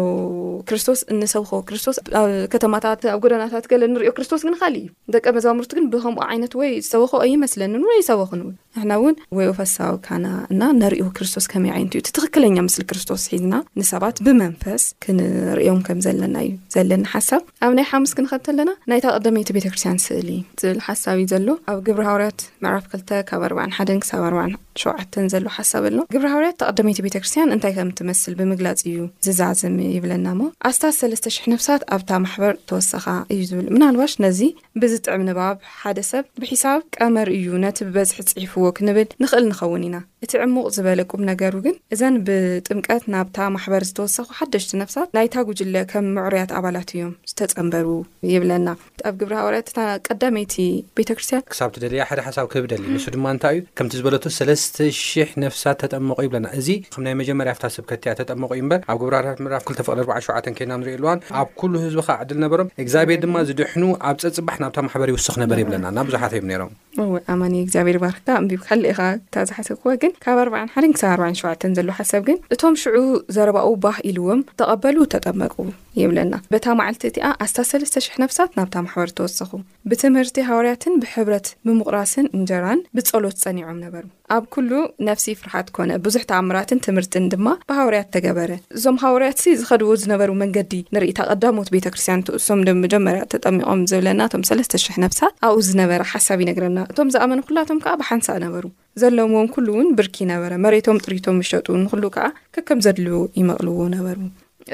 ክርስቶስ እንሰብኾ ክርስቶስ ኣብ ከተማታት ኣብ ጎደናታት ገለ ንሪኦ ክርስቶስ ግን ኻሊእ እዩ ደቀ መዛሙርቲ ግን ብከምኡ ዓይነት ወይ ዝሰበኾ ኣይመስለንን ወይ ኣይሰበኹን እውን ንሕና እውን ወይ ኦፈሳዊ ካና እና ነሪኦ ክርስቶስ ከመይ ዓይነት እዩ እቲ ትኽክለኛ ምስሊ ክርስቶስ ሒዝና ንሰባት ብመንፈስ ክንሪኦም ከም ዘለና እዩ ዘለና ሓሳብ ኣብ ናይ ሓሙስ ክንኸድ ተለና ናይታ ቀደመይቲ ቤተ ክርስቲያን ስእሊ ዝብል ሓሳብ እዩ ዘሎ ኣብ ግብሪ ሃዋርያት ምዕራፍ ክልተ ካብ ኣርባዕን ሓደን ክሳብ ኣርባዕን ሸውዓተን ዘሎ ሓሳብ ኣሎ ግብሪ ሃዋርያት እታ ቀደመይቲ ቤተ ክርስቲያን እንታይ ከም እትመስል ብምግላጽ እዩ ዝዛዝም ይብለና እሞ ኣስታት ሰለስተ ሽሕ ነፍሳት ኣብታ ማሕበር ተወሰኻ እዩ ዝብል ምናልባሽ ነዚ ብዝጥዕም ንባብ፣ ሓደ ሰብ ብሒሳብ ቀመር እዩ ነቲ ብበዝሒ ጽሒፍዎ ክንብል ንኽእል ንኸውን ኢና። እቲ ዕሙቕ ዝበለ ቁምነገሩ ግን እዘን ብጥምቀት ናብታ ማሕበር ዝተወሰኹ ሓደሽቲ ነፍሳት ናይታ ጉጅለ ከም ምዕሩያት ኣባላት እዮም ዝተጸንበሩ ይብለና። ኣብ ግብሪ ሃዋርያት እታ ቀዳመይቲ ቤተ ክርስቲያን። ክሳብ ትደልያ ሓደ ሓሳብ ክህብ እደሊ። ንሱ ድማ እንታይ እዩ? ከምቲ ዝበለቶ ሰለስተ ሽሕ ነፍሳት ተጠመቑ ይብለና። እዚ ከም ናይ መጀመርያ ፍታ ስብከት እያ ተጠመቁ እዩ እምበር ኣብ ግብራታት ምዕራፍ ክልተ ፍቅዲ ኣርባዓን ሸውዓተን ከይና ንሪኦ ኣሉዋን ኣብ ኩሉ ህዝቢ ከኣ ዕድል ነበሮም እግዚኣብሔር ድማ ዝድሕኑ ኣብ ጸጽባሕ ናብታ ማሕበር ይውስኽ ነበር ይብለና እና ብዙሓት እዮም ነሮም። እወ ኣማኒ እግዚኣብሔር ይባርኽካ ኣንቢብካለ ኢኻ እታ ዝሓሰብክዋ ግን ካብ ኣርባዓን ሓደን ክሳብ ኣርባዓን ሸውዓተን ዘሎ ሓሳብ ግን እቶም ሽዑ ዘረባኡ ባህ ኢልዎም ተቀበሉ ተጠመቁ ይብለና በታ መዓልቲ እቲኣ ኣስታት ሰለስተ ሽሕ ነፍሳት ናብታ ማሕበር ተወሰኹ ብትምህርቲ ሃዋርያትን ብሕብረት ብምቝራስን እንጀራን ብጸሎት ጸኒዖም ነበሩ። ኣብ ኵሉ ነፍሲ ፍርሃት ኰነ፣ ብዙሕ ተኣምራትን ትምህርትን ድማ ብሃዋርያት ተገበረ። እዞም ሃዋርያትሲ ዝኸድዎ ዝነበሩ መንገዲ ንርኢ፣ እታ ቀዳሞት ቤተ ክርስትያን ትእሶም ዶ መጀመርያ ተጠሚቖም ዝብለና እቶም ሰለስተ ሽሕ ነፍሳት ኣብኡ ዝነበረ ሓሳብ ይነግረና። እቶም ዝኣመኑ ኵላቶም ከኣ ብሓንሳእ ነበሩ። ዘለዎም ኩሉ እውን ብርኪ ነበረ። መሬቶም ጥሪቶም ይሸጡ፣ ንኹሉ ከኣ ከከም ዘድልዩ ይመቕልዎ ነበሩ።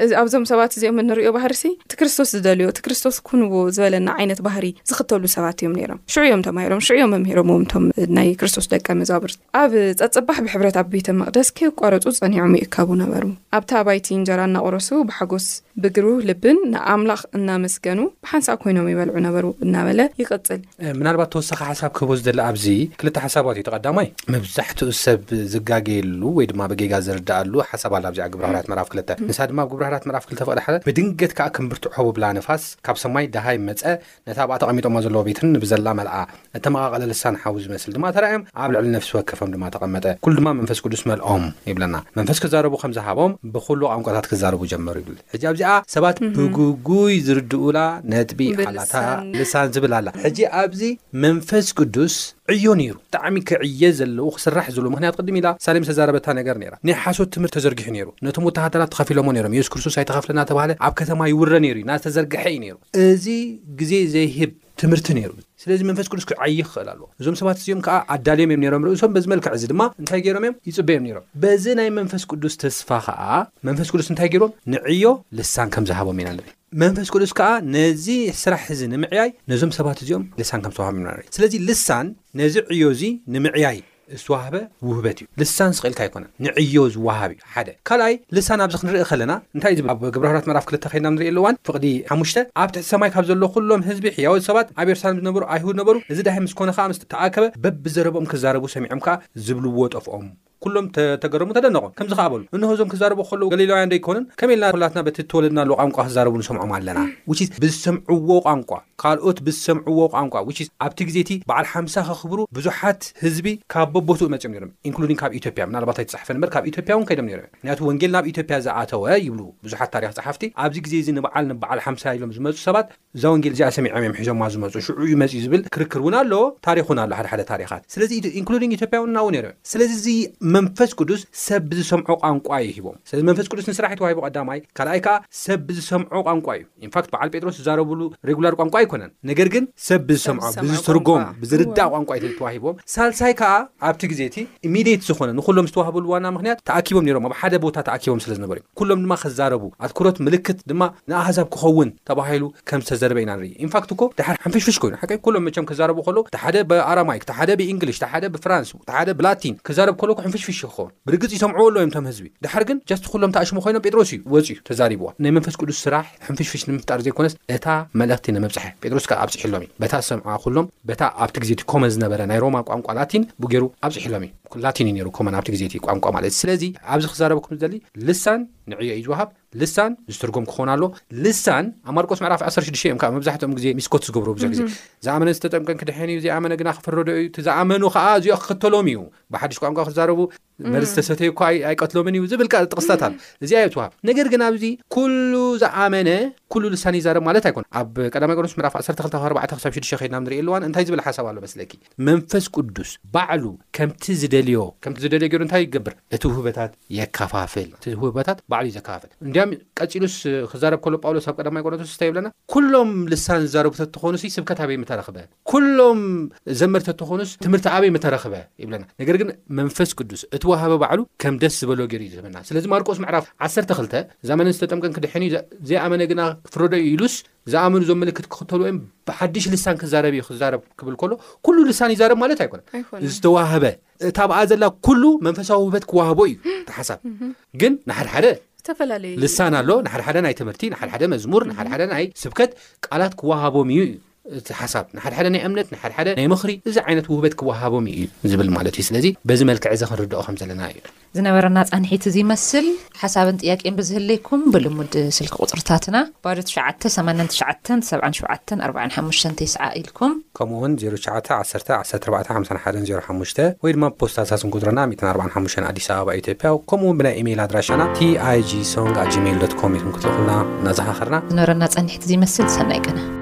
እዚ ኣብዞም ሰባት እዚኦም እንርእዮ ባህርሲ እቲ ክርስቶስ ዝደልዮ እቲ ክርስቶስ ኩንዎ ዝበለና ዓይነት ባህሪ ዝኽተሉ ሰባት እዮም ነይሮም። ሽዑ እዮም ተማሂሮም፣ ሽዑ እዮም መምሂሮምዎም እቶም ናይ ክርስቶስ ደቀ መዛሙርቲ። ኣብ ጸጽባሕ ብሕብረት ኣብ ቤተ መቕደስ ከየቋረጹ ጸኒዖም ይእከቡ ነበሩ። ኣብቲ ኣባይቲ እንጀራ እናቖረሱ ብሓጎስ ብግሩህ ልብን ንኣምላኽ እናመስገኑ ብሓንሳእ ኮይኖም ይበልዑ ነበሩ እናበለ ይቕጽል። ምናልባት ተወሳኺ ሓሳብ ክህቦ ዝደሊ ኣብዚ ክልተ ሓሳባት እዩ ተቀዳማይ መብዛሕትኡ ሰብ ዝጋገየሉ ወይ ድማ ብጌጋ ዝርዳኣሉ ሓሳብ ኣላ ብዚኣ ግብረ ሃራት መራፍ ክልተ ንሳ ድማ ብ ግብረ ሃራት መራፍ ክልተ ፍቅዲ ሓደ ብድንገት ከዓ ክምብርትዖ ብላ ንፋስ ካብ ሰማይ ደሃይ መፀ ነታ ኣብኣ ተቀሚጦማ ዘለዎ ቤትን ንብዘላ መልኣ እተመቃቀለ ልሳን ሓዊ ዝመስል ድማ ተራእዮም ኣብ ልዕሊ ነፍሲ ወከፎም ድማ ተቀመጠ ኩሉ ድማ መንፈስ ቅዱስ መልኦም ይብለና መንፈስ ክዛረቡ ከም ዝሃቦም ብኩሉ ቋንቋታት ክዛረቡ ጀመሩ ይብል ሕጂ ኣብዚኣ ሰባት ብግጉይ ዝርድኡላ ነጥቢ ኣላታ ልሳን ዝብል ኣላ ሕጂ ኣብዚ መንፈስ ቅዱስ ዕዮ ኔሩ ብጣዕሚ ክዕየ ዘለዎ ክስራሕ ዘለዎ ምክንያት ቅድም ኢላ ሳሌም ዝተዛረበታ ነገር ኔራ ናይ ሓሶት ትምህርቲ ተዘርጊሑ ኔሩ ነቶም ወተሃደራት ተከፊሎሞ ኔሮም የሱስ ክርስቶስ ኣይተከፍለን ናተባህለ ኣብ ከተማ ይውረ ኔሩ እዩ ናዝተዘርገሐ እዩ ኔሩ እዚ ግዜ ዘይህብ ትምህርቲ ነይሩ። ስለዚ መንፈስ ቅዱስ ክዓዪ ክኽእል ኣለዎ። እዞም ሰባት እዚኦም ከኣ ኣዳልዮም እዮም ነይሮም ርእሶም፣ በዚ መልክዕ እዚ ድማ እንታይ ገይሮም እዮም? ይጽበዮም ነይሮም። በዚ ናይ መንፈስ ቅዱስ ተስፋ ኸኣ መንፈስ ቅዱስ እንታይ ገይርዎም? ንዕዮ ልሳን ከም ዝሃቦም ኢና ንርኢ። መንፈስ ቅዱስ ከኣ ነዚ ስራሕ እዚ ንምዕያይ ነዞም ሰባት እዚኦም ልሳን ከም ዝተዋህቦም ኢና ንርኢ። ስለዚ ልሳን ነዚ ዕዮ እዚ ንምዕያይ ዝተዋህበ ውህበት እዩ። ልሳን ስቕ ኢልካ ኣይኮነን ንዕዮ ዝወሃብ እዩ ሓደ። ካልኣይ ልሳን ኣብዚ ክንርኢ ከለና እንታይ እዩ ዝብል ኣብ ግብረ ሐዋርያት ምዕራፍ ክልተ ከይድና ኣብ ንርእየሉ እዋን ፍቕዲ ሓሙሽተ ኣብ ትሕቲ ሰማይ ካብ ዘሎ ኩሎም ሕዝቢ ሕያዎት ሰባት ኣብ የሩሳሌም ዝነበሩ ኣይሁድ ነበሩ እዚ ዳሂ ምስ ኮነ ከኣ ምስ ተኣከበ በብዘረብኦም ክዛረቡ ሰሚዖም ከኣ ዝብልዎ ጠፍኦም ኩሎም ተገረሙ ተደነቑ ከምዚ ከኣ በሉ እንሆ እዞም ክዛረቡ ከለዉ ገሊላውያን ዶ ኣይኮኑን ከመይ ኢልና ኩላትና በቲ እተወለድናሉ ቛንቋ ክዛረቡ ንሰምዖም ኣለና which is ብዝሰምዕዎ ቛንቋ ካልኦት ብዝሰምዕዎ ቋንቋ which is ኣብቲ ግዜ እቲ በዓል ሓምሳ ከኽብሩ ብዙሓት ህዝቢ ካብ በቦትኡ መጺኦም ነይሮም including ካብ ኢትዮጵያ ምናልባት ኣይተጻሕፈን እምበር ካብ ኢትዮጵያ እውን ከይዶም ነይሮም ምኽንያቱ ወንጌል ናብ ኢትዮጵያ ዝኣተወ ይብሉ ብዙሓት ታሪኽ ጸሓፍቲ ኣብዚ ግዜ እዚ ንበዓል ንበዓል ሓምሳ ኢሎም ዝመጹ ሰባት እዛ ወንጌል እዚኣ ሰሚዖም እዮም ሒዞማ ዝመጹ ሽዑ እዩ መጺኡ ዝብል ክርክር እውን ኣሎ ታሪኽ እውን ኣሎ ሓደ ሓደ ታሪኻት ስለዚ including ኢትዮጵያ እውን ናብኡ ነይሮም ስለዚ እዚ መንፈስ ቅዱስ ሰብ ብዝሰምዖ ቋንቋ እዩ ሂቦም ስለዚ መንፈስ ቅዱስ ንስራሕ እዩ ተዋሂቡ ቀዳማይ ካልኣይ ከኣ ሰብ ብዝሰምዖ ቋንቋ እዩ ኢንፋክት በዓል ጴጥሮስ ዝዛረብሉ ሬጉላር ቋንቋ ኣይኮነን ነገር ግን ሰብ ብዝሰምዖ ብዝትርጎም ብዝርዳእ ቋንቋ ኢቲ ተዋሂቦም ሳልሳይ ከኣ ኣብቲ ግዜ እቲ ኢሚዴት ዝኾነ ንኹሎም ዝተዋህብሉ ዋና ምኽንያት ተኣኪቦም ኔሮም ኣብ ሓደ ቦታ ተኣኪቦም ስለ ዝነበሩ እዩ ኩሎም ድማ ክዛረቡ ኣትኩሮት ምልክት ድማ ንኣህዛብ ክኸውን ተባሂሉ ከም ዝተዘርበ ኢና ንርኢ ኢንፋክት እኮ ደሓር ሕንፍሽፍሽ ኮይኑ ሓቀይ ኩሎም መቸም ክዛረቡ ከለዉ እቲ ሓደ ብኣራማይክ እቲ ሓደ ብኢንግሊሽ እቲ ሓደ ብፍራንስ እቲ ሓደ ብላቲን ክዛረብ ከሎ እኮ ሕንፍሽፍሽ እዩ ክኸውን ብርግጽ ይሰምዕዎ ኣሎው እዮም እቶም ህዝቢ ደሓር ግን ጃስት ኩሎም ተኣሽሙ ኮይኖም ጴጥሮስ እዩ ወጺኡ ተዛሪብዎም ናይ መንፈስ ቅዱስ ስራሕ ሕንፍሽፍሽ ንምፍጣር ዘይኮነስ እታ መልእኽቲ ንምብጻሕ ጴጥሮስ ከኣ ኣብጺሕሎም እዩ በታ ዝሰምዕዋ ኩሎም በታ ኣብቲ ግዜ እቲ ኮመን ዝነበረ ናይ ሮማ ቋንቋ ላቲን ብገሩ ኣብጺሕሎም እዩ ላቲን እዩ ነይሩ ኮመን ኣብቲ ግዜ እቲ ቋንቋ ማለት እዩ ስለዚ ኣብዚ ክዛረበኩም ዝደሊ ልሳን ንዕዮ እዩ ዝወሃብ ልሳን ዝትርጎም ክኾን ኣሎ ልሳን ኣብ ማርቆስ ምዕራፍ 16 እዮም ከዓ መብዛሕትኦም ግዜ ሚስኮት ዝገብሩ ብዙሕ ግዜ ዝኣመነን ዝተጠምቀን ክድሕን እዩ ዘይኣመነ ግና ክፍረዶ እዩ እቲ ዝኣመኑ ከዓ እዚኦ ክክተሎም እዩ ብሓድሽ ቋንቋ ክዛረቡ መርዝ ዝተሰተዩ እኳ ኣይቀትሎምን እዩ ዝብል ካ ጥቕስታት ኣሎ እዚኣ እዮ ትዋሃብ ነገር ግን ኣብዚ ኩሉ ዝኣመነ ኩሉ ልሳን ይዛረብ ማለት ኣይኮነ ኣብ ቀዳማይ ቆርንስ ምዕራፍ 12 ክሳብ 6 ከይድና ንሪኢ ኣለዋን እንታይ ዝብል ሓሳብ ኣሎ መስለኪ መንፈስ ቅዱስ ባዕሉ ከምቲ ዝደልዮ ከምቲ ዝደልዮ ገይሩ እንታይ ይገብር እቲ ውህበታት የከፋፍል እቲ ውህበታት ባዕሉ እዩ ዘከፋፍል እንዲያም ቀፂሉስ ክዛረብ ከሎ ጳውሎስ ኣብ ቀዳማይ ቆሮንቶስ እንታይ ይብለና ኩሎም ልሳን ዝዛረቡ ተትኾኑ ሲ ስብከት ኣበይ ምተረኽበ ኩሎም ዘመርቲ እተኾኑስ ትምህርቲ ኣበይ ምተረኽበ ይብለና ነገር ግን መንፈስ ቅዱስ እቲ ወሃቢ ባዕሉ ከም ደስ ዝበሎ ገይሩ እዩ ዝህበና ስለዚ ማርቆስ ምዕራፍ ዓሰርተ ክልተ ዛመነ ዝተጠምቀን ክድሕን እዩ ዘይኣመነ ግና ክፍረዶ እዩ ኢሉስ ዝኣመኑ ዞም ምልክት ክኽተሉ ወይም ብሓድሽ ልሳን ክዛረብ እዩ ክዛረብ ክብል ከሎ ኩሉ ልሳን ይዛረብ ማለት ኣይኮነን ኣይኮነን። ዝተዋህበ እታ ብኣ ዘላ ኩሉ መንፈሳዊ ውህበት ክዋህቦ እዩ እቲ ሓሳብ ግን ንሓደሓደ ዝተፈላለዩ ልሳን ኣሎ ንሓደሓደ ናይ ትምህርቲ ንሓደሓደ መዝሙር ንሓደሓደ ናይ ስብከት ቃላት ክዋሃቦም እዩ እዩ እቲ ሓሳብ ንሓድሓደ ናይ እምነት ንሓድሓደ ናይ ምኽሪ እዚ ዓይነት ውህበት ክወሃቦም ኢዩ ዝብል ማለት ኢዩ። ስለዚ በዚ መልክዕ እዚ ክንርድኦ ከም ዘለና ኢዩ። ዝነበረና ጻንሒት እዚ ይመስል። ሓሳብን ጥያቄን ብዝህልይኩም ብልሙድ ስልኪ ቁጽርታትና ባዶ ትሽዓተ ሰማንያን ትሽዓተን ሰብዓን ሸውዓተን ኣርባዕን ሓሙሽተን ቴስዓ ኢልኩም፣ ከምኡ ውን ዜሮ ትሽዓተ ዓሰርተ ዓሰርተ ኣርባዕተ ሓምሳን ሓደን ዜሮ ሓሙሽተ ወይ ድማ ብፖስታ ሳስን ቁጽርና ሚእትን ኣርባዓን ሓሙሽተን ኣዲስ ኣበባ ኢትዮጵያ ከምኡ ውን ብናይ ኢመይል ኣድራሻና tigsong@gmail.com ኢልኩም ክትልእኹልና እናዘኻኸርና። ዝነበረና ጻንሒት እዚ ይመስል። ሰናይ ቅነ።